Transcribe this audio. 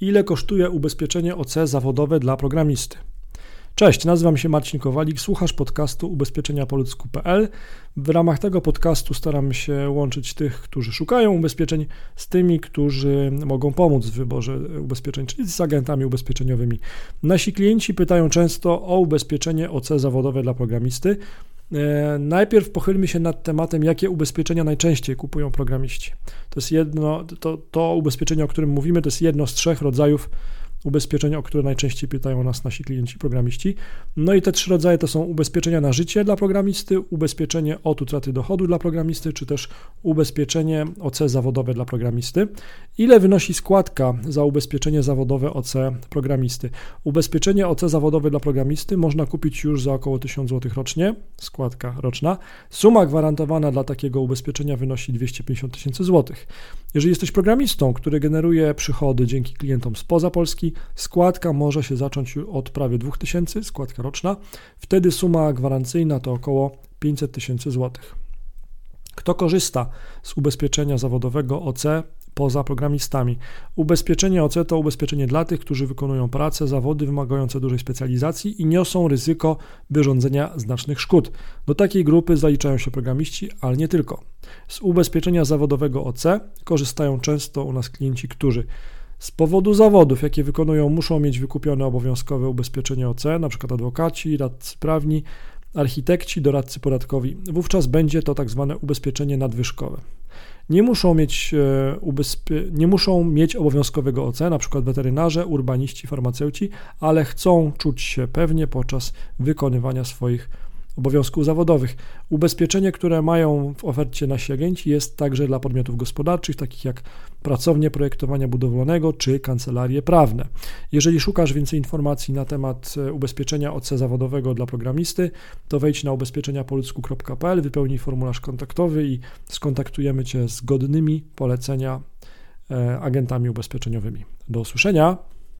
Ile kosztuje ubezpieczenie OC zawodowe dla programisty? Cześć, nazywam się Marcin Kowalik, słuchasz podcastu ubezpieczeniapoludzku.pl. W ramach tego podcastu staram się łączyć tych, którzy szukają ubezpieczeń z tymi, którzy mogą pomóc w wyborze ubezpieczeń, czyli z agentami ubezpieczeniowymi. Nasi klienci pytają często o ubezpieczenie OC zawodowe dla programisty. E, najpierw pochylmy się nad tematem, jakie ubezpieczenia najczęściej kupują programiści. To jest jedno, to, to ubezpieczenie, o którym mówimy, to jest jedno z trzech rodzajów ubezpieczenia, o które najczęściej pytają nas nasi klienci programiści. No i te trzy rodzaje to są ubezpieczenia na życie dla programisty, ubezpieczenie od utraty dochodu dla programisty, czy też ubezpieczenie OC zawodowe dla programisty. Ile wynosi składka za ubezpieczenie zawodowe OC programisty? Ubezpieczenie OC zawodowe dla programisty można kupić już za około 1000 zł rocznie, składka roczna. Suma gwarantowana dla takiego ubezpieczenia wynosi 250 tysięcy złotych. Jeżeli jesteś programistą, który generuje przychody dzięki klientom spoza Polski, składka może się zacząć od prawie 2000, składka roczna. Wtedy suma gwarancyjna to około 500 tysięcy złotych. Kto korzysta z ubezpieczenia zawodowego OC poza programistami. Ubezpieczenie OC to ubezpieczenie dla tych, którzy wykonują pracę, zawody wymagające dużej specjalizacji i niosą ryzyko wyrządzenia znacznych szkód. Do takiej grupy zaliczają się programiści, ale nie tylko. Z ubezpieczenia zawodowego OC korzystają często u nas klienci, którzy z powodu zawodów, jakie wykonują, muszą mieć wykupione obowiązkowe ubezpieczenie OC, np. adwokaci, radcy prawni, architekci, doradcy podatkowi. Wówczas będzie to tak zwane ubezpieczenie nadwyżkowe nie muszą mieć, e, nie muszą mieć obowiązkowego OC, przykład weterynarze, urbaniści, farmaceuci, ale chcą czuć się pewnie podczas wykonywania swoich obowiązków zawodowych. Ubezpieczenie, które mają w ofercie nasi agenci, jest także dla podmiotów gospodarczych, takich jak pracownie projektowania budowlanego czy kancelarie prawne. Jeżeli szukasz więcej informacji na temat e, ubezpieczenia OC zawodowego dla programisty, to wejdź na ubezpieczeniapoludzku.pl, wypełnij formularz kontaktowy i skontaktujemy Cię z godnymi polecenia e, agentami ubezpieczeniowymi. Do usłyszenia.